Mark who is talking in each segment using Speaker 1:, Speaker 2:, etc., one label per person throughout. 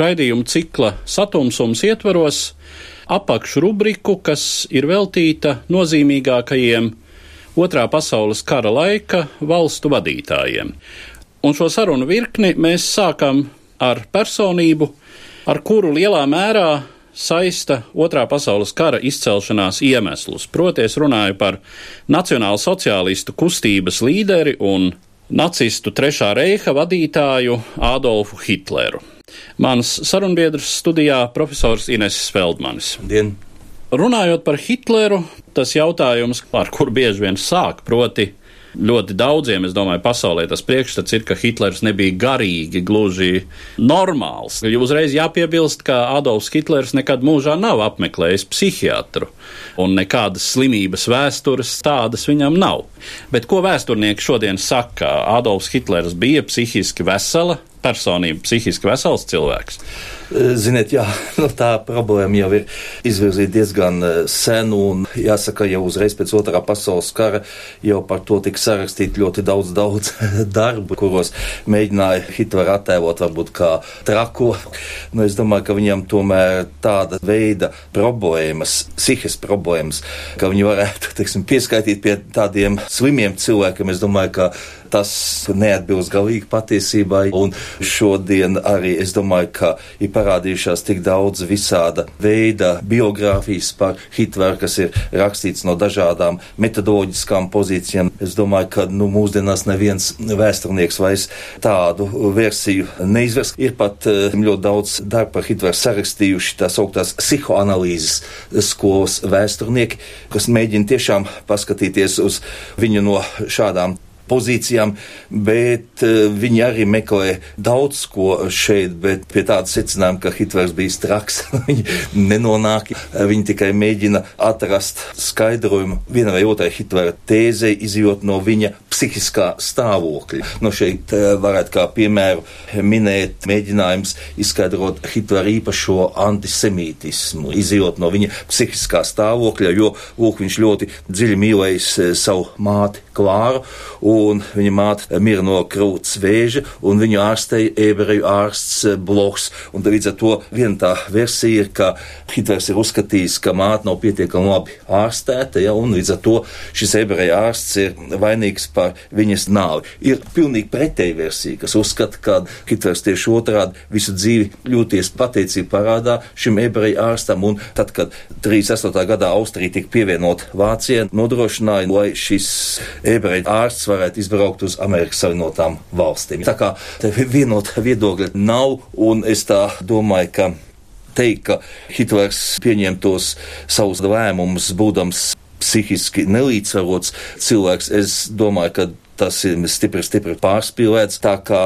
Speaker 1: raidījumu cikla Satumsums ietvaros apakšrubriku, kas ir veltīta nozīmīgākajiem Otrā pasaules kara laika valstu vadītājiem. Un šo sarunu virkni mēs sākam ar personību, ar kuru lielā mērā saista Otrā pasaules kara izcelšanās iemeslus. Proti, es runāju par nacionālu sociālistu kustības līderi un nacistu Trešā reiha vadītāju Adolfu Hitleru. Mans sarunbiedrs studijā profesors Ines Feldmanis.
Speaker 2: Dien.
Speaker 1: Runājot par Hitleru, tas jautājums, ar kur bieži vien sāk, proti, ļoti daudziem, es domāju, pasaulē tas priekšstats ir, ka Hitlers nebija garīgi, gluži normāls. Jo uzreiz jāpiebilst, ka Adolfs Hitlers nekad mūžā nav apmeklējis psihiatru, un nekādas slimības vēstures tādas viņam nav. Bet ko vēsturnieki šodien saka? Adolfs Hitlers bija psihiski vesela personība, psihiski vesels cilvēks.
Speaker 2: Ziniet, jā, nu, tā problēma jau ir izvirzīta diezgan eh, sen, un jāsaka, jau uzreiz pēc otrā pasaules kara jau par to tika sarakstīt ļoti daudz, daudz darbu, kuros mēģināja Hitleru attēlot varbūt kā traku. Nu, es domāju, ka viņam tomēr tāda veida problēmas, psihes problēmas, ka viņi varētu, teiksim, pieskaitīt pie tādiem slimiem cilvēkiem. Es domāju, ka tas neatbilst galīgi patiesībai, un šodien arī es domāju, ka ir parādījušās tik daudz visāda veida biogrāfijas par Hitleru, kas ir rakstīts no dažādām metodoloģiskām pozīcijām. Es domāju, ka nu, mūsdienās neviens vēsturnieks vairs tādu versiju neizvers. Ir pat uh, ļoti daudz darbu par Hitleru sarakstījuši tās augtās psihoanalīzes skolas vēsturnieki, kas mēģina tiešām paskatīties uz viņu no šādām pozīcijām, bet uh, viņi arī meklē daudz ko šeit, bet pie tāda secinājuma, ka Hitlers bija traks, viņi nenonāk. Viņi tikai mēģina atrast skaidrojumu vienai vai otrai Hitlera tēzei, izjūt no viņa psihiskā stāvokļa. No šeit uh, varētu kā piemēru minēt mēģinājums izskaidrot Hitlera īpašo antisemītismu, izjūt no viņa psihiskā stāvokļa, jo, lūk, viņš ļoti dziļi mīlējis savu māti Klāru un viņa māte mira no krūts vēža, un viņu ārstēja ebreju ārsts Bloks. Un līdz ar to viena tā versija ir, ka Hitlers ir uzskatījis, ka māte nav pietiekami labi ārstēta, ja, un līdz ar to šis ebreju ārsts ir vainīgs par viņas nāvi. Ir pilnīgi pretēja versija, kas uzskata, ka Hitlers tieši otrādi visu dzīvi ļūties pateicību parādā šim ebreju ārstam, un tad, kad 38. gadā Austrija tika pievienot Vācijai, nodrošināja, lai šis ebreju ārsts varētu izbraukt uz Amerikas Savienotām valstīm. Tā kā vienota viedokļa nav, un es tā domāju, ka teikt, ka Hitlers pieņem tos savus lēmumus, būdams psihiski nelīdzsvarots cilvēks, es domāju, ka tas ir stipri, stipri pārspīlēts. Tā kā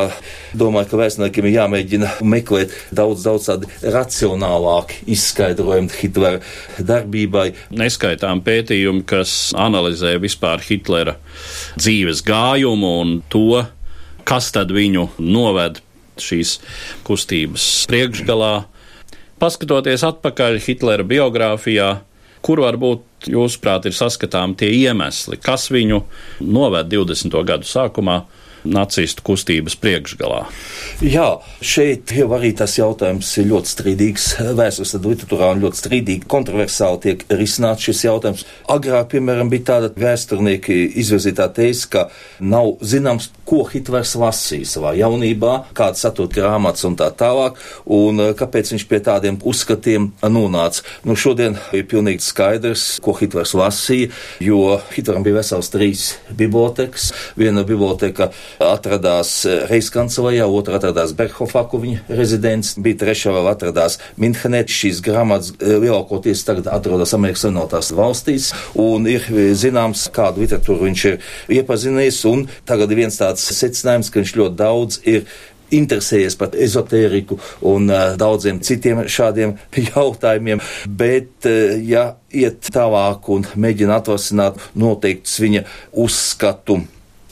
Speaker 2: domāju, ka vēsturniekiem ir jāmēģina meklēt daudz, daudz tādu racionālāku izskaidrojumu Hitlera darbībai.
Speaker 1: Neskaitām pētījumu, kas analizē vispār Hitlera dzīves gājumu un to, kas tad viņu noved šīs kustības priekšgalā. Paskatoties atpakaļ Hitlera biogrāfijā, kur varbūt jūsuprāt ir saskatām tie iemesli, kas viņu noved 20. gadu sākumā nacistu kustības priekšgalā.
Speaker 2: Jā, šeit jau arī tas jautājums ir ļoti strīdīgs. Vēstures literatūrā ļoti strīdīgi, kontroversāli tiek risināts šis jautājums. Agrāk, piemēram, bija tāda vēsturnieki izvirzītā teize, ka nav zināms, ko Hitlers lasīja savā jaunībā, kādas satura grāmatas un tā tālāk, un eh, kāpēc viņš pie tādiem uzskatiem nonāca. Nu, šodien ir pilnīgi skaidrs, ko Hitlers lasīja, jo Hitleram bija vesels trīs bibliotekas. Viena biblioteka atradās Reiskancelējā, otra atradās Berhofā, kur viņa rezidents bija, trešā vēl atradās Minhenē. Šīs grāmatas eh, lielākoties tagad atrodas Amerikas Savienotās valstīs, un ir zināms, kādu literatūru viņš ir iepazinies, un tagad ir viens tāds secinājums, ka viņš ļoti daudz ir interesējies par ezotēriku un uh, daudziem citiem šādiem jautājumiem, bet, uh, ja iet tālāk un mēģina atvasināt noteikts viņa uzskatu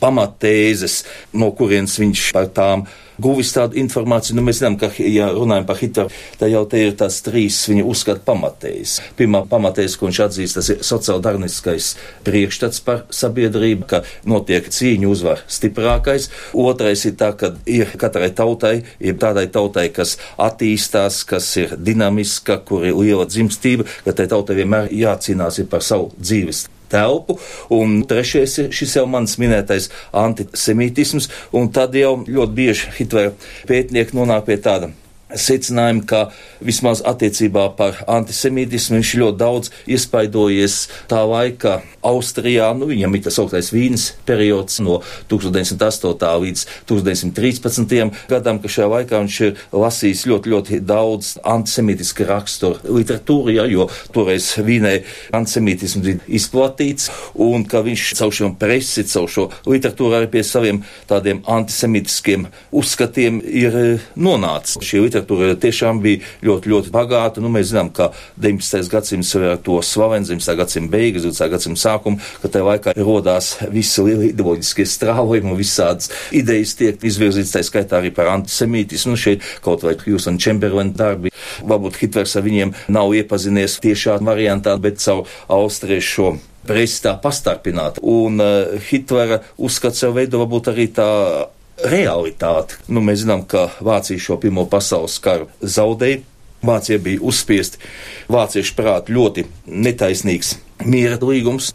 Speaker 2: pamatēzes, no kurienes viņš par tām guvis tādu informāciju. Nu, mēs zinām, ka, ja runājam par Hitleru, tad jau te ir tās trīs viņa uzskata pamatējas. Pirmā pamatējas, ko viņš atzīst, tas ir sociāldarniskais priekšstats par sabiedrību, ka notiek cīņu uzvar stiprākais. Otrais ir tā, ka ir katrai tautai, ir tādai tautai, kas attīstās, kas ir dinamiska, kur ir liela dzimstība, ka tai tautai vienmēr jācīnās par savu dzīves telpu, un trešais ir šis jau mans minētais antisemītisms, un tad jau ļoti bieži Hitlera pētnieki nonāk pie tāda secinājumu, ka vismaz attiecībā par antisemītismu viņš ļoti daudz iespaidojies tā laika Austrijā. Nu, viņam ir tas augstais vīnas periods no 1908. līdz 1913. gadam, ka šajā laikā viņš ir lasījis ļoti, ļoti daudz antisemītiska rakstura literatūru, ja, jo toreiz Vīnē antisemītisms bija izplatīts, un ka viņš caur šo presi, caur šo literatūru arī pie saviem tādiem antisemītiskiem uzskatiem ir eh, nonācis. Šī literatūra tiešām bija ļoti, ļoti bagāta. Nu, mēs zinām, ka 19. gadsimts ir to slavens, 19. gadsimta beigas, 20. gadsimta sākumu, ka tajā laikā rodās visi lielie ideoloģiskie strāvojumi visādas idejas tiek izvirzītas, tā skaitā arī par antisemītismu. Nu, šeit kaut vai Hughes un Chamberlain darbi. Varbūt Hitlers ar viņiem nav iepazinies tiešā variantā, bet caur austriešu presi tā pastarpināta. Un uh, Hitlera uzskats jau veido varbūt arī tā realitāti. Nu, mēs zinām, ka Vācija šo Pirmo pasaules karu zaudēja. Vācija bija uzspiest vāciešu prāt ļoti netaisnīgs miera līgums.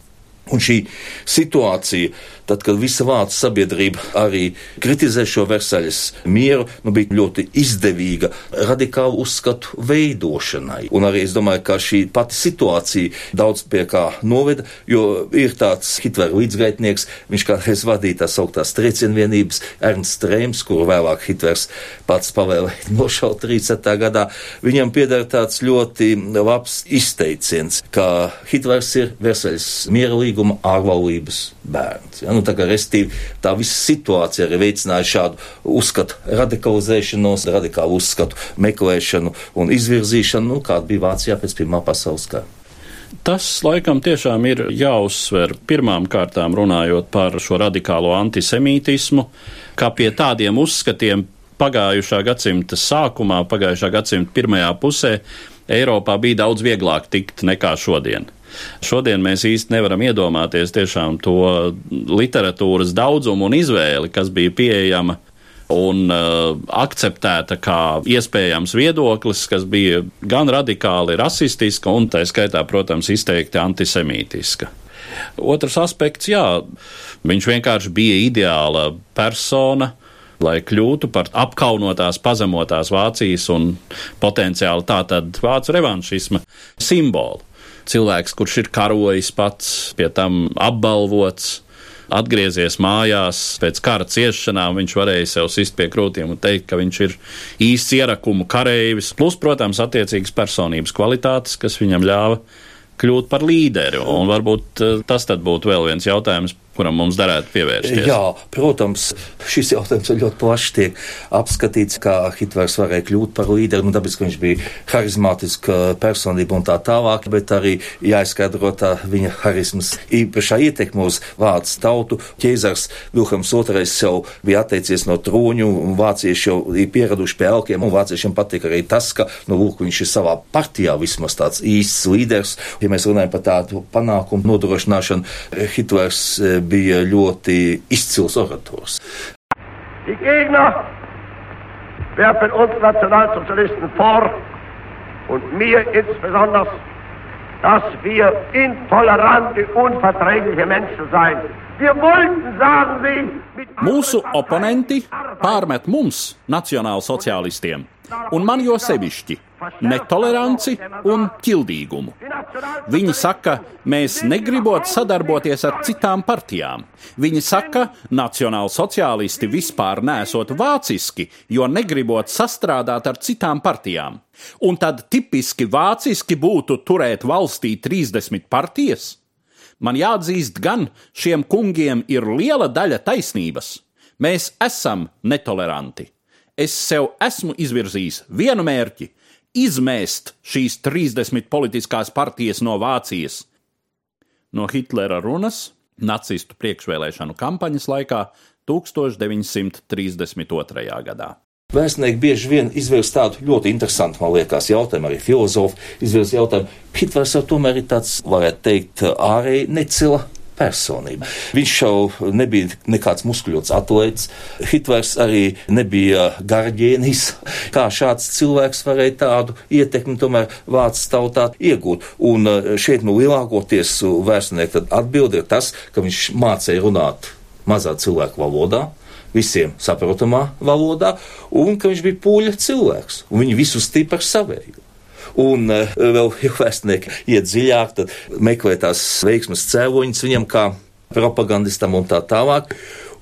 Speaker 2: Un šī situācija tad, kad visa vācu sabiedrība arī kritizē šo Versaļas mieru, nu, bija ļoti izdevīga radikālu uzskatu veidošanai. Un arī es domāju, ka šī pati situācija daudz pie kā noveda, jo ir tāds Hitlera līdzgaitnieks, viņš kādreiz vadīja tās augtās triecienvienības, Ernsts Trēms, kuru vēlāk Hitlers pats pavēlēja nošaut 30. gadā. Viņam pieder tāds ļoti labs izteiciens, ka Hitlers ir Versaļas miera līguma ārvalības bērns. Ja? Nu, tā kā restīvi tā visa situācija arī veicināja šādu uzskatu radikalizēšanos, radikālu uzskatu meklēšanu un izvirzīšanu, nu, kāda bija Vācijā pēc Pirmā pasaules kara.
Speaker 1: Tas laikam tiešām ir jāuzsver pirmām kārtām runājot par šo radikālo antisemītismu, kā pie tādiem uzskatiem pagājušā gadsimta sākumā, pagājušā gadsimta pirmajā pusē Eiropā bija daudz vieglāk tikt nekā šodien. Šodien mēs īsti nevaram iedomāties tiešām to literatūras daudzumu un izvēli, kas bija pieejama un uh, akceptēta kā iespējams viedoklis, kas bija gan radikāli rasistiska un tā skaitā, protams, izteikti antisemītiska. Otrs aspekts, jā, viņš vienkārši bija ideāla persona, lai kļūtu par apkaunotās, pazemotās Vācijas un potenciāli tātad vācu revanšisma simbolu cilvēks, kurš ir karojis pats, pie tam apbalvots. Atgriezies mājās pēc kara ciešanām, viņš varēja sev sist pie krūtīm un teikt, ka viņš ir īsts ierakumu kareivis. Plus, protams, attiecīgas personības kvalitātes, kas viņam ļāva kļūt par līderi. Un varbūt eh, tas būtu vēl viens jautājums, kuram mums derētu pievērsties.
Speaker 2: Jā, protams, šis jautājums ļoti plaši tiek apskatīts, kā Hitlers varēja kļūt par līderi, nu, tāpēc, ka viņš bija harizmātiska personība un tā tālāk, bet arī jāizskaidro tā viņa harizmas īpašā ietekme uz vācu tautu. Ķēzars Vilhelms II jau bija atteicies no trūņu, un vācieši jau ir pieraduši pie elkiem, un vāciešiem patīk arī tas, ka, nu, lūk, viņš ir savā partijā vismaz tāds īsts līderis. Ja mēs runājam par tādu panākumu nodrošināšanu, Hitlers bija ļoti izcils orators.
Speaker 3: Die Gegner werfen uns Nationalsozialisten vor und mir insbesondere, dass wir intolerante, unverträgliche Menschen seien.
Speaker 1: Mūsu oponenti pārmet mums, nacionālsociālistiem, un man jo sevišķi, netoleranci un ķildīgumu. Viņi saka, mēs negribot sadarboties ar citām partijām. Viņi saka, nacionālsociālisti vispār nesot vāciski, jo negribot sastrādāt ar citām partijām. Un tad tipiski vāciski būtu turēt valstī 30 partijas? Man jāatzīst, gan šiem kungiem ir liela daļa taisnības. Mēs esam netoleranti. Es sev esmu izvirzījis vienu mērķi - izmēst šīs 30 politiskās partijas no Vācijas. No Hitlera runas nacistu priekšvēlēšanu kampaņas laikā 1932. gadā.
Speaker 2: Vēstnieki bieži vien izvirz tādu ļoti interesantu, man liekas, jautājumu, arī filozofi izvirz jautājumu. Hitlers jau tomēr ir tāds, varētu teikt, ārēji necila personība. Viņš jau nebija nekāds muskuļots atlēts. Hitlers arī nebija garģēnis. Kā šāds cilvēks varēja tādu ietekmi tomēr vācu tautā iegūt? Un eh, šeit nu lielākoties vēstnieki atbild ir tas, ka viņš mācīja runāt mazā cilvēku valodā visiem saprotamā valodā, un ka viņš bija pūļa cilvēks, un viņi visu stīp par savēju. Un uh, vēl, ja vēstnieki iet dziļāk, tad meklē tās veiksmas cēloņus viņam kā propagandistam un tā tālāk.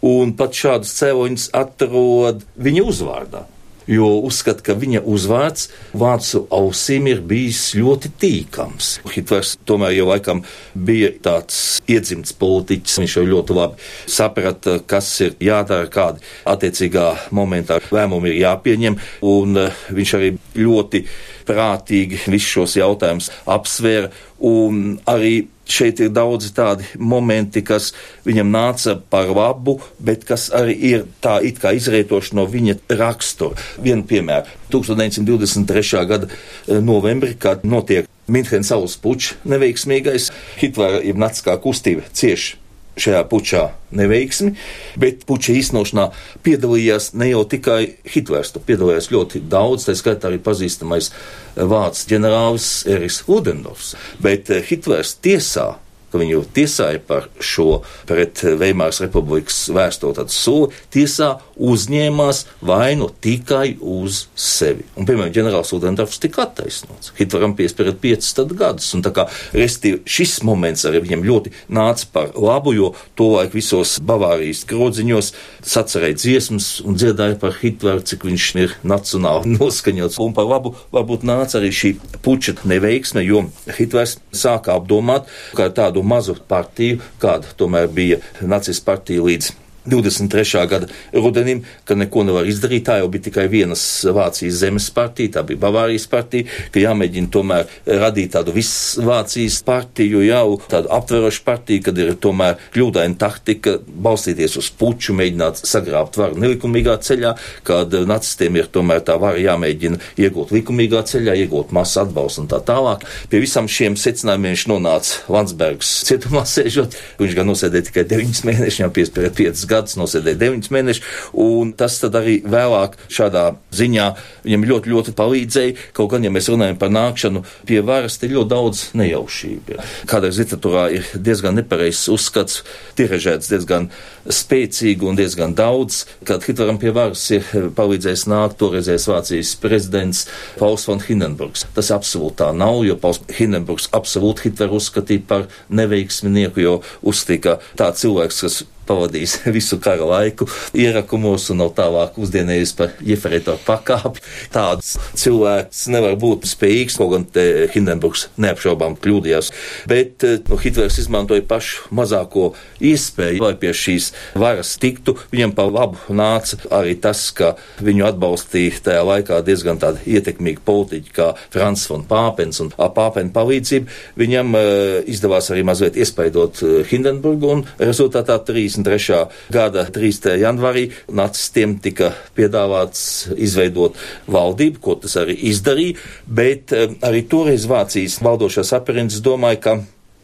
Speaker 2: Un pat šādus cēloņus atrod viņa uzvārdā jo uzskata, ka viņa uzvārds vācu ausīm ir bijis ļoti tīkams. Hitlers tomēr jau laikam bija tāds iedzimts politiķis, viņš jau ļoti labi saprata, kas ir jādara, kādi attiecīgā momentā lēmumi ir jāpieņem, un eh, viņš arī ļoti prātīgi visus šos jautājumus apsvēra un arī šeit ir daudzi tādi momenti, kas viņam nāca par labu, bet kas arī ir tā it kā izrietoši no viņa rakstura. Vienu piemēru. 1923. gada eh, novembrī, kad notiek Minhenes saules pučs neveiksmīgais, Hitlera jeb naciskā kustība cieši šajā pučā neveiksmi, bet puča īstenošanā piedalījās ne jau tikai Hitlers, tur piedalījās ļoti daudz, tā skaitā arī pazīstamais vācu ģenerālis Eriks Ludendorfs, bet Hitlers tiesā ka viņu tiesāja par šo pret Veimāras republikas vērsto tādu soli, tiesā uzņēmās vainu tikai uz sevi. Un, piemēram, ģenerālis Udendorfs tika attaisnots. Hitleram piespierat piecus gadus, un tā kā restīvi šis moments arī viņam ļoti nāca par labu, jo tolaik visos Bavārijas grodziņos sacerēja dziesmas un dziedāja par Hitleru, cik viņš ir nacionāli noskaņots. Un par labu varbūt nāca arī šī puča neveiksme, jo Hitlers sāka apdomāt, ka tādu mazu partiju, kāda tomēr bija nacistu partija līdz 23. gada rudenim, ka neko nevar izdarīt. Tā jau bija tikai vienas Vācijas zemes partija, tā bija Bavārijas partija, ka jāmēģina tomēr radīt tādu visu Vācijas partiju, jau tādu aptverošu partiju, kad ir tomēr kļūdaina taktika balstīties uz puču, mēģināt sagrābt varu nelikumīgā ceļā, kad nacistiem ir tomēr tā vara jāmēģina iegūt likumīgā ceļā, iegūt masu atbalstu un tā tālāk. Pie visam šiem secinājumiem viņš nonāca Landsbergs cietumā sēžot, viņš gan nosēdēja tikai 9 mēnešus, jau piespēja 5 gadus, nosēdēja 9 mēnešus, un tas tad arī vēlāk šādā ziņā viņam ļoti, ļoti palīdzēja. Kaut gan, ja mēs runājam par nākšanu pie varas, te ļoti daudz nejaušību. Kādreiz literatūrā ir diezgan nepareizs uzskats, tiražēts diezgan spēcīgi un diezgan daudz, kad Hitleram pie varas ir palīdzējis nākt toreizējais Vācijas prezidents Pauls von Hindenburgs. Tas absolūti tā nav, jo Pauls Hindenburgs absolūti Hitleru uzskatīja par neveiksminieku, jo uzskatīja, ka tā cilvēks, kas pavadījis visu kara laiku ierakumos un nav tālāk uzdienējis par jeferēto pakāpi. Tāds cilvēks nevar būt spējīgs, kaut gan Hindenburgs neapšaubām kļūdījās. Bet nu, Hitlers izmantoja pašu mazāko iespēju, lai pie šīs varas tiktu. Viņam pa labu nāca arī tas, ka viņu atbalstīja tajā laikā diezgan tādi ietekmīgi politiķi kā Frans von Pāpens un Pāpena palīdzību. Viņam uh, izdevās arī mazliet iespaidot uh, Hindenburgu un rezultātā 33. gada 3. janvārī nacistiem tika piedāvāts izveidot valdību, ko tas arī izdarīja, bet uh, arī toreiz Vācijas valdošās aprindas domāja, ka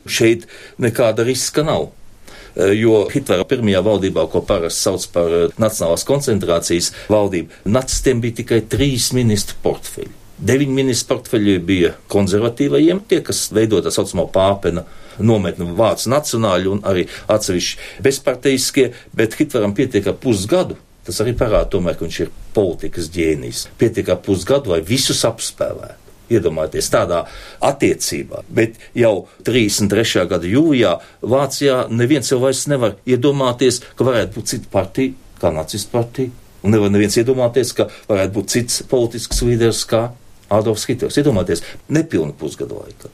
Speaker 2: šeit nekāda riska nav jo Hitlera pirmajā valdībā, ko parasti sauc par Nacionālās koncentrācijas valdību, nacistiem bija tikai trīs ministru portfeļi. Deviņi ministru portfeļi bija konservatīvajiem, tie, kas veido tā saucamo pāpena nometni vācu nacionāļi un arī atsevišķi bezparteiskie, bet Hitleram pietiek ar pusgadu. Tas arī parāda, tomēr, ka viņš ir politikas ģēnijs. Pietiek ar pusgadu, lai visus apspēlētu. Iedomājieties tādā attiecībā, bet jau 33. gada jūlijā Vācijā neviens jau vairs nevar iedomāties, ka varētu būt cita partija, kā nacistu partija, un nevar neviens iedomāties, ka varētu būt cits politisks līderis kā Adolfs Hitlers. Iedomājieties, nepilnu pusgadu laikā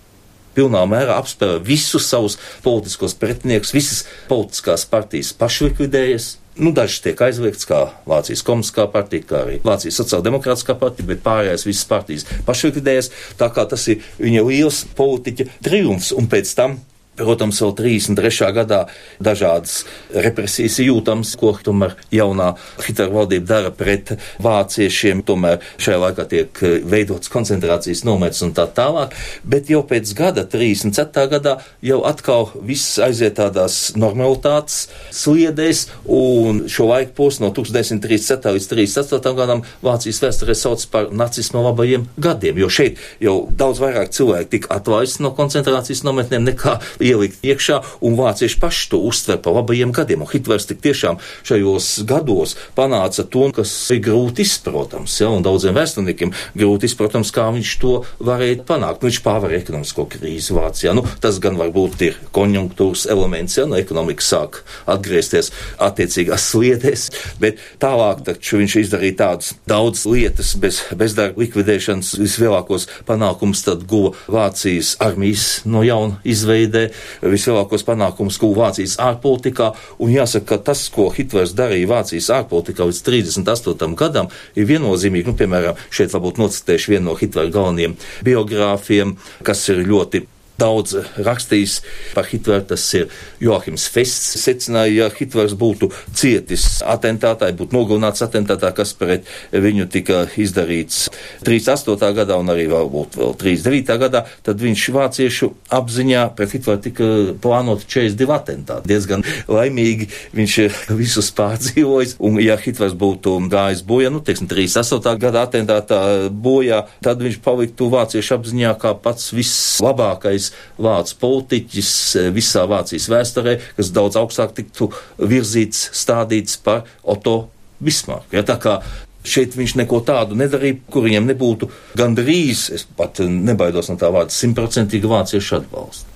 Speaker 2: pilnā mērā apspēlē visus savus politiskos pretiniekus, visas politiskās partijas pašlikvidējas. Nu, dažas tiek aizliegts, kā Vācijas komunistiskā partija, kā arī Vācijas sociāldemokrātiskā partija, bet pārējās visas partijas pašlikvidējas. Tā kā tas ir viņa liels politiķa triumfs, un pēc tam Protams, vēl 33. gadā dažādas represijas jūtams, ko tomēr jaunā Hitlera valdība dara pret vāciešiem. Tomēr šajā laikā tiek eh, veidots koncentrācijas nometnes un tā tālāk. Bet jau pēc gada, 34. gadā, jau atkal viss aiziet tādās normalitātes sliedēs, un šo laiku posmu no 1937. līdz 1938. gadam Vācijas vēsturē sauc par nacisma labajiem gadiem, jo šeit jau daudz vairāk cilvēku tika atlaisti no koncentrācijas nometnēm nekā ielikt iekšā, un vācieši paši to uztver par labajiem gadiem. Un Hitlers tik tiešām šajos gados panāca to, kas ir grūti izprotams, ja, un daudziem vēsturniekiem grūti izprotams, kā viņš to varēja panākt. Nu, viņš pārvarēja ekonomisko krīzi Vācijā. Nu, tas gan varbūt ir konjunktūras elements, ja no nu, ekonomikas sāk atgriezties attiecīgās sliedēs, bet tālāk taču viņš izdarīja tādas daudz lietas bez bezdarba likvidēšanas vislielākos panākumus tad guva Vācijas armijas no jauna izveidē, vislielākos panākumus guva Vācijas ārpolitikā, un jāsaka, ka tas, ko Hitlers darīja Vācijas ārpolitikā līdz 38. gadam, ir viennozīmīgi, nu, piemēram, šeit varbūt nocitēšu vienu no Hitlera galvenajiem biogrāfiem, kas ir ļoti daudz rakstījis par Hitleru. Tas ir Joachims Fests. Secināja, ja Hitlers būtu cietis atentātā, būtu nogalināts atentātā, kas pret viņu tika izdarīts 38. gadā un arī varbūt vēl 39. gadā, tad viņš vāciešu apziņā pret Hitleru tika plānoti 42 atentāti. Diezgan laimīgi viņš visus pārdzīvojis, un ja Hitlers būtu gājis bojā, nu, teiksim, 38. gada atentātā bojā, tad viņš paliktu vāciešu apziņā kā pats vislabākais pirmais vācu politiķis e, visā Vācijas vēsturē, kas daudz augstāk tiktu virzīts, stādīts par Oto Bismarku. Ja, tā kā Šeit viņš neko tādu nedarīja, kur viņiem nebūtu gandrīz, es pat nebaidos no tā vārda, simtprocentīgi vāciešu atbalstu.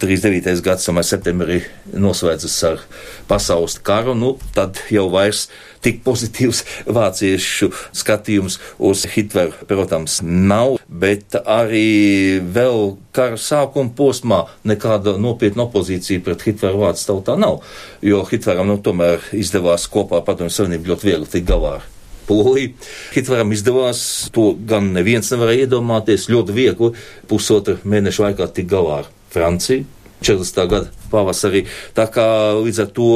Speaker 2: 39. gadsimta septembrī noslēdzas ar pasaules karu, nu, tad jau vairs tik pozitīvs vāciešu skatījums uz Hitleru, protams, nav, bet arī vēl kara sākuma posmā nekāda nopietna opozīcija pret Hitleru vārds tautā nav, jo Hitleram, nu, tomēr izdevās kopā Padomju Savienību ļoti viegli tikt galā ar Poliju. Hitleram izdevās, to gan neviens nevarēja iedomāties, ļoti viegli pusotra mēneša laikā tikt galā ar Franciju. 40. gada pavasarī. Tā kā līdz ar to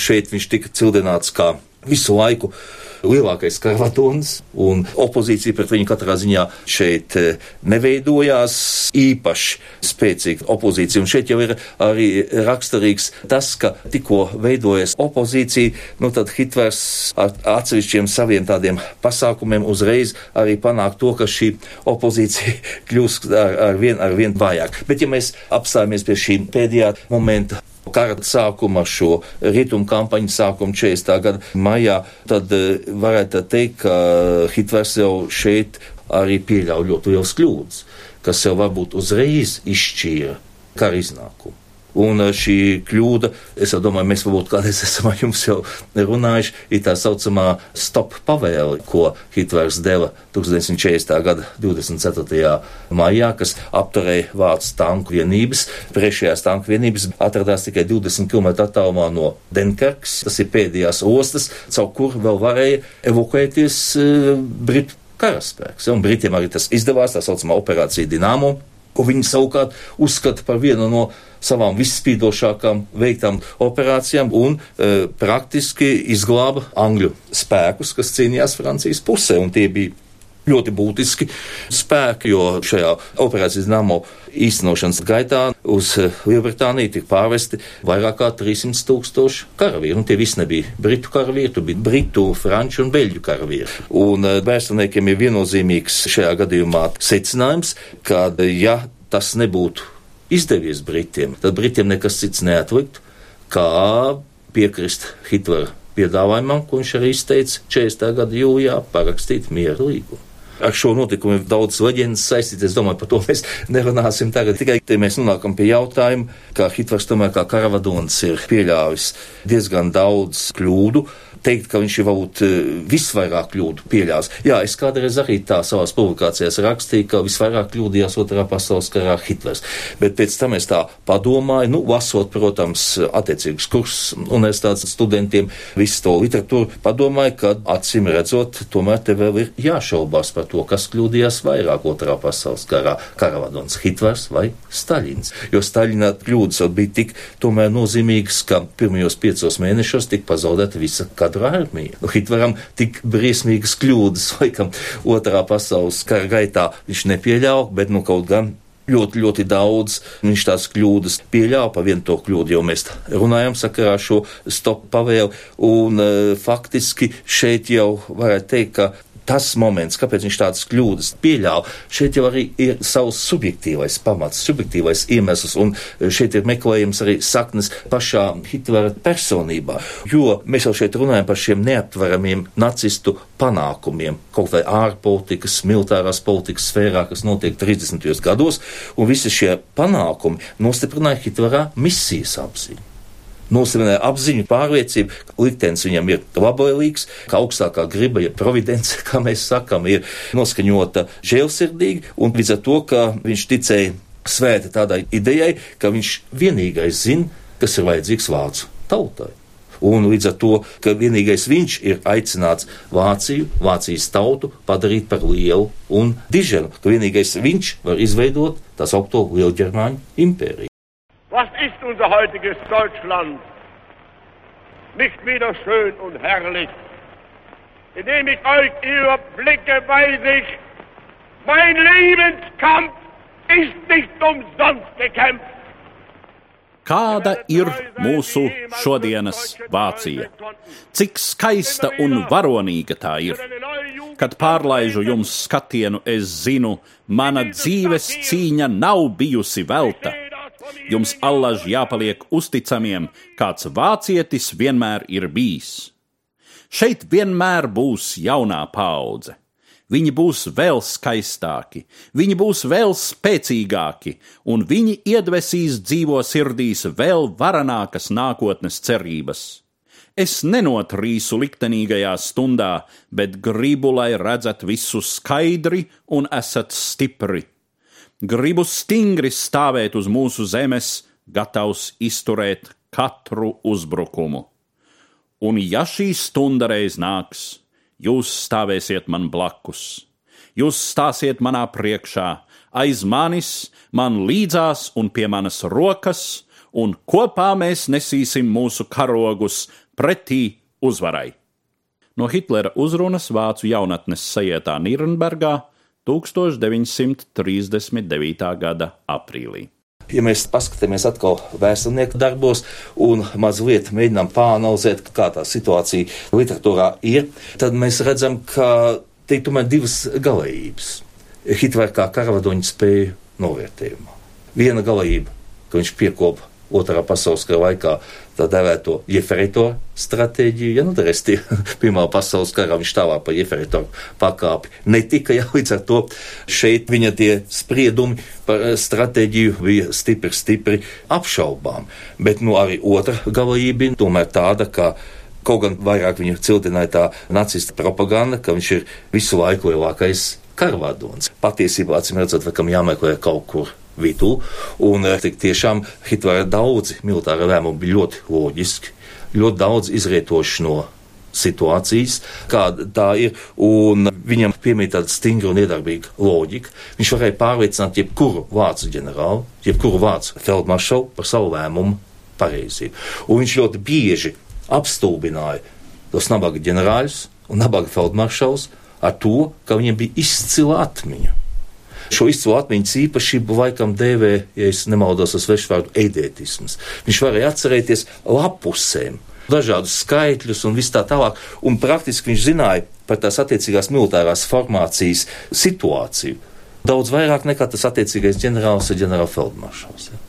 Speaker 2: šeit viņš tika cildināts kā visu laiku lielākais karvatons, un opozīcija pret viņu katrā ziņā šeit eh, neveidojās īpaši spēcīga opozīcija. Un šeit jau ir arī raksturīgs tas, ka tikko veidojas opozīcija, nu tad Hitlers ar atsevišķiem saviem tādiem pasākumiem uzreiz arī panāk to, ka šī opozīcija kļūst ar, ar vien, ar vien vājāk. Bet ja mēs apstājamies pie šī pēdējā momenta, kara sākuma, šo rietumu kampaņu sākumu 40. gada maijā, tad eh, varētu teikt, ka Hitlers jau šeit arī pieļauj ļoti liels kļūdas, kas jau varbūt uzreiz izšķīra kara iznākumu. Un eh, šī kļūda, es domāju, mēs varbūt kādreiz esam ar jums jau runājuši, ir tā saucamā stop pavēle, ko Hitlers deva 1940. gada 24. maijā, kas apturēja Vācu tanku vienības. Priekšējās tanku vienības atradās tikai 20 km attālumā no Denkerks, tas ir pēdējās ostas, caur kur vēl varēja evakuēties uh, Britu karaspēks. Un Britiem arī tas izdevās, tā saucamā operācija Dinamo ko viņi savukārt uzskata par vienu no savām visspīdošākām veiktām operācijām un e, praktiski izglāba angļu spēkus, kas cīnījās Francijas pusē, un tie bija ļoti būtiski spēki, jo šajā operācijas namo īstenošanas gaitā uz Lielbritāniju tika pārvesti vairāk kā 300 tūkstoši karavīru. Un tie visi nebija britu karavīri, tur bija britu, franču un beļģu karavīri. Un eh, vēsturniekiem ir viennozīmīgs šajā gadījumā secinājums, ka ja tas nebūtu izdevies Britiem, tad Britiem nekas cits neatliktu, kā piekrist Hitlera piedāvājumam, ko viņš arī izteica 40. gada jūlijā, parakstīt mieru līgumu. Ar šo notikumu ir daudz leģendas saistītas. Es domāju, par to mēs nerunāsim tagad. Tikai te mēs nonākam pie jautājuma, ka Hitlers tomēr kā karavadons ir pieļāvis diezgan daudz kļūdu teikt, ka viņš ir varbūt eh, visvairāk kļūdu pieļāvis. Jā, es kādreiz arī tā savās publikācijās rakstīju, ka visvairāk kļūdījās otrā pasaules karā Hitlers. Bet pēc tam es tā padomāju, nu, lasot, protams, attiecīgus kursus universitātes studentiem, visu to literatūru, padomāju, ka acīm redzot, tomēr te vēl ir jāšaubās par to, kas kļūdījās vairāk otrā pasaules karā - Karavadons, Hitlers vai Staļins. Jo Staļina kļūdas bija tik tomēr nozīmīgas, ka pirmajos piecos mēnešos tika pazaudēta visa kad katru armiju. Nu, Hitleram tik briesmīgas kļūdas, laikam, otrā pasaules kara gaitā. Viņš nepieļāva, bet nu kaut gan ļoti, ļoti daudz viņš tās kļūdas pieļāva, pa vienu to kļūdu, jo mēs runājam sakarā šo stopu pavēlu, un e, faktiski šeit jau varētu teikt, ka tas moments, kāpēc viņš tādas kļūdas pieļāva, šeit jau arī ir savs subjektīvais pamats, subjektīvais iemesls, un šeit ir meklējams arī saknes pašā Hitlera personībā, jo mēs jau šeit runājam par šiem neaptveramiem nacistu panākumiem, kaut vai ārpolitikas, militārās politikas sfērā, kas notiek 30. gados, un visi šie panākumi nostiprināja Hitlera misijas apziņu nosvināja apziņu, pārliecību, ka liktenis viņam ir labvēlīgs, ka augstākā griba, ja providence, kā mēs sakam, ir noskaņota žēlsirdīgi, un līdz ar to, ka viņš ticēja svēta tādai idejai, ka viņš vienīgais zina, kas ir vajadzīgs vācu tautai. Un līdz ar to, ka vienīgais viņš ir aicināts Vāciju, Vācijas tautu padarīt par lielu un diženu, ka vienīgais viņš var izveidot tā saucamo Lielģermāņu impēriju.
Speaker 3: Was ist unser heutiges Deutschland? Nicht wieder schön und herrlich. Indem ich euch überblicke, weiß ich, mein Lebenskampf ist nicht umsonst gekämpft.
Speaker 1: Kāda ir mūsu šodienas Vācija? Cik skaista un varonīga tā ir? Kad pārlaižu jums skatienu, es zinu, mana dzīves cīņa nav bijusi velta. Jums allaž jāpaliek uzticamiem, kāds vācietis vienmēr ir bijis. Šeit vienmēr būs jaunā paudze. Viņi būs vēl skaistāki, viņi būs vēl spēcīgāki, un viņi iedvesīs dzīvo sirdīs vēl varenākas nākotnes cerības. Es nenotrīsu liktenīgajā stundā, bet gribu, lai redzat visu skaidri un esat stipri gribu stingri stāvēt uz mūsu zemes, gatavs izturēt katru uzbrukumu. Un ja šī stunda reiz nāks, jūs stāvēsiet man blakus, jūs stāsiet manā priekšā, aiz manis, man līdzās un pie manas rokas, un kopā mēs nesīsim mūsu karogus pretī uzvarai. No Hitlera uzrunas vācu jaunatnes sajietā Nīrnbergā 1939. gada aprīlī.
Speaker 2: Ja mēs paskatāmies atkal vēsturnieku darbos un mazliet mēģinām pāranalizēt, kā tā situācija literatūrā ir, tad mēs redzam, ka te ir tomēr divas galējības. Hitlera kā karavadoņa spēju novērtējumā. Viena galējība, ka viņš piekopa otrā pasaules kara laikā tā dēvēto jeferitoru stratēģiju, ja nu restie Pirmā pasaules karā viņš tālāk pa jeferitoru pakāpi. Netika jau līdz ar to šeit viņa tie spriedumi par eh, stratēģiju bija stipri, stipri apšaubām. Bet nu arī otra galējība tomēr tāda, ka kaut gan vairāk viņu cildināja tā nacista propaganda, ka viņš ir visu laiku lielākais karvadons. Patiesībā, acīm redzot, kam jāmeklē kaut kur vidū. Un eh, tik tiešām Hitlera daudzi militāri lēmumi bija ļoti loģiski, ļoti daudz izrietoši no situācijas, kāda tā ir, un viņam piemīt tāda stingra un iedarbīga loģika. Viņš varēja pārliecināt jebkuru vācu ģenerāli, jebkuru vācu feldmaršalu par savu lēmumu pareizību. Un viņš ļoti bieži apstulbināja tos nabaga ģenerāļus un nabaga feldmaršalus ar to, ka viņiem bija izcila atmiņa. Šo izcilu atmiņas īpašību laikam dēvē, ja es nemaldos, uz svešvārdu eidētisms. Viņš varēja atcerēties lapusēm, dažādus skaitļus un viss tā tālāk, un praktiski viņš zināja par tās attiecīgās militārās formācijas situāciju. Daudz vairāk nekā tas attiecīgais ģenerālis ir ģenerālfeldmaršals. Ja.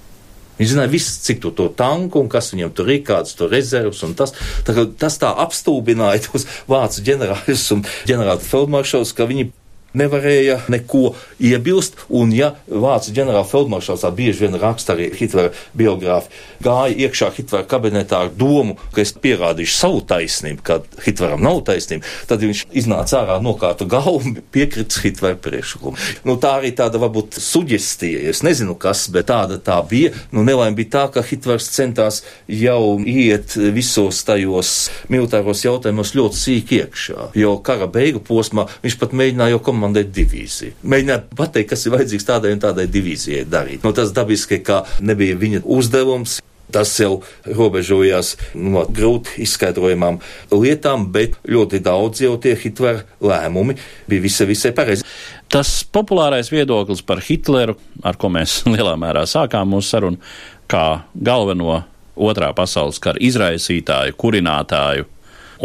Speaker 2: Viņš zināja visu, cik tu to tanku un kas viņam tur ir, kāds tur rezervs un tas. Tā, tas tā apstulbināja tos vācu ģenerāļus un ģenerāla feldmaršals, ka viņi nevarēja neko iebilst. Un, ja Vācijas ģenerāla feldmaršals tā bieži vien raksta arī Hitlera biogrāfi, gāja iekšā Hitlera kabinetā ar domu, ka es pierādīšu savu taisnību, ka Hitleram nav taisnība, tad viņš iznāca ārā nokārtu galvu un piekrits Hitlera priekšlikumu. Nu, tā arī tāda varbūt suģestija, es nezinu kas, bet tāda tā bija. Nu, nelaime bija tā, ka Hitlers centās jau iet visos tajos militāros jautājumos ļoti sīk iekšā, jo kara beigu posmā viņš pat mēģināja jau komandēt komandēt divīziju. Mēģināt pateikt, kas ir vajadzīgs tādai un tādai divīzijai darīt. No nu, tas dabiski, ka nebija viņa uzdevums. Tas jau robežojās no grūti izskaidrojamām lietām, bet ļoti daudz jau tie Hitlera lēmumi bija visai, visai pareizi.
Speaker 1: Tas populārais viedoklis par Hitleru, ar ko mēs lielā mērā sākām mūsu sarunu, kā galveno otrā pasaules kara izraisītāju, kurinātāju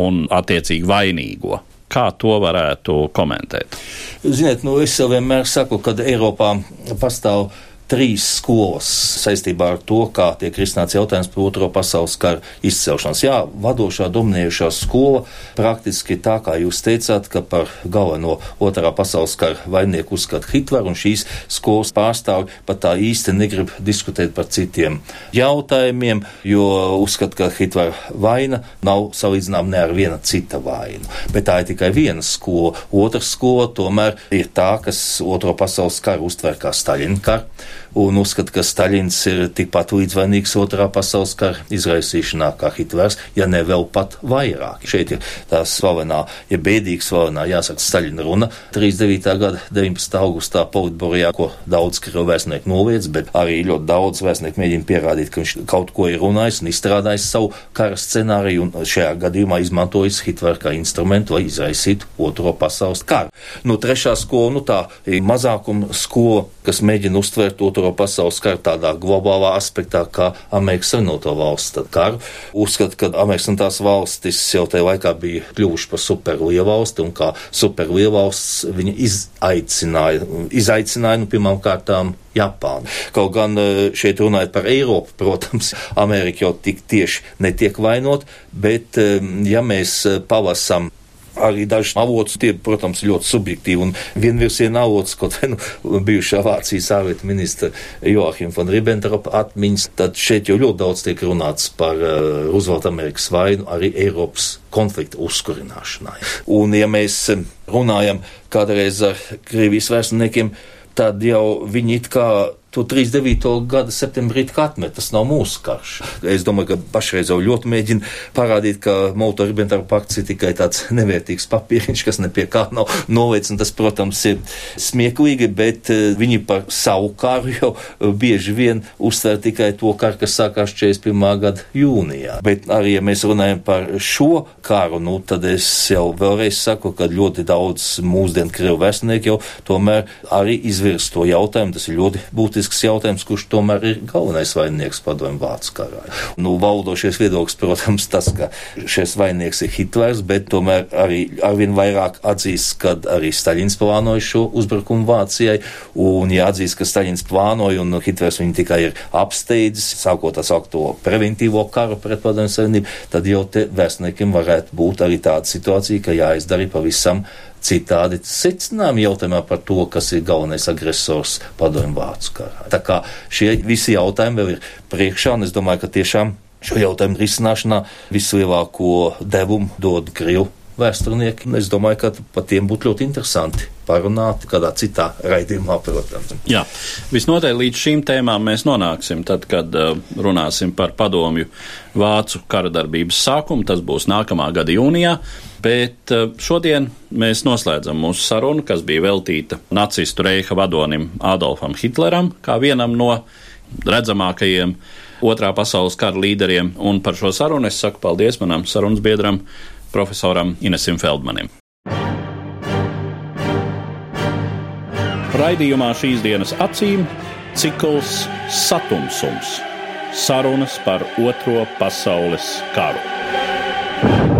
Speaker 1: un attiecīgi vainīgo. Kā to varētu komentēt?
Speaker 2: Ziniet, nu es jau vienmēr saku, ka Eiropā pastāv trīs skolas saistībā ar to, kā tiek risināts jautājums par otro pasaules karu izcelšanos. Jā, vadošā dominējušā skola praktiski tā, kā jūs teicāt, ka par galveno otrā pasaules kara vainnieku uzskata Hitleru, un šīs skolas pārstāvi pat tā īsti negrib diskutēt par citiem jautājumiem, jo uzskata, ka Hitlera vaina nav salīdzinām ne ar viena cita vainu. Bet tā ir tikai viena skola. Otra skola tomēr ir tā, kas otro pasaules karu uztver kā Staļina karu un uzskata, ka Staļins ir tikpat līdzvainīgs otrā pasaules kara izraisīšanā kā Hitlers, ja ne vēl pat vairāk. Šeit ir tā slavenā, ja bēdīgi slavenā, jāsaka, Staļina runa 39. gada 19. augustā Politborijā, ko daudz krievu vēstnieku noliedz, bet arī ļoti daudz vēstnieku mēģina pierādīt, ka viņš kaut ko ir runājis un izstrādājis savu kara scenāriju, un šajā gadījumā izmantojis Hitleru kā instrumentu, lai izraisītu otro pasaules karu. Nu, trešā skola, nu tā ir mazākuma skola, kas mēģina uztvert otro otro pasaules karu tādā globālā aspektā, kā Amerikas Savienoto valstu karu. Uzskata, ka Amerikas un tās valstis jau tajā laikā bija kļuvuši par superlielvalsti un kā superlielvalsts viņa izaicināja, izaicināja nu, pirmām kārtām Japānu. Kaut gan e, šeit runājot par Eiropu, protams, Amerika jau tik tieši netiek vainot, bet e, ja mēs e, palasam arī dažs avots, tie, protams, ļoti subjektīvi un vienvirsiena avots, kaut vai nu, bijušā Vācijas ārlietu ministra Joachim von Ribbentropa atmiņas, tad šeit jau ļoti daudz tiek runāts par uh, Roosevelt Amerikas vainu arī Eiropas konflikta uzkurināšanai. Un, ja mēs uh, runājam kādreiz ar Krievijas vēsturniekiem, tad jau viņi it kā to 39. gada septembrī atmet. Tas nav mūsu karš. Es domāju, ka pašreiz jau ļoti mēģina parādīt, ka Molto-Ribbentrop pakts ir tikai tāds nevērtīgs papīriņš, kas nepie kā nav novēc, un tas, protams, ir smieklīgi, bet eh, viņi par savu karu jau bieži vien uztver tikai to karu, kas sākās 41. gada jūnijā. Bet arī, ja mēs runājam par šo karu, nu, tad es jau vēlreiz saku, ka ļoti daudz mūsdienu krievu vēstnieku jau tomēr arī izvirs to jautājumu. Tas ir ļoti būtiski politisks jautājums, kurš tomēr ir galvenais vaininieks padomju vācu karā. Nu, valdošies viedoklis, protams, tas, ka šis vaininieks ir Hitlers, bet tomēr arī arvien vairāk atzīst, ka arī Staļins plānoja šo uzbrukumu Vācijai, un ja atzīst, ka Staļins plānoja un Hitlers viņu tikai ir apsteidzis, sākot tā saukt to preventīvo karu pret padomju savienību, tad jau te vēstniekiem varētu būt arī tāda situācija, ka jāizdara pavisam citādi secinājumi jautājumā par to, kas ir galvenais agresors padomju vācu karā. Tā kā šie visi jautājumi vēl ir priekšā, un es domāju, ka tiešām šo jautājumu risināšanā vislielāko devumu dod Krievu vēsturnieki. Es domāju, ka par tiem būtu ļoti interesanti parunāt kādā citā raidījumā, protams.
Speaker 1: Jā, visnotaļ līdz šīm tēmām mēs nonāksim tad, kad uh, runāsim par padomju vācu karadarbības sākumu. Tas būs nākamā gada jūnijā. Bet uh, šodien mēs noslēdzam mūsu sarunu, kas bija veltīta nacistu reiha vadonim Adolfam Hitleram, kā vienam no redzamākajiem otrā pasaules kara līderiem. Un par šo sarunu es saku paldies manam sarunas biedram, profesoram Inesim Feldmanim. Raidījumā šīs dienas acīm cikls Satums - sarunas par Otro pasaules karu.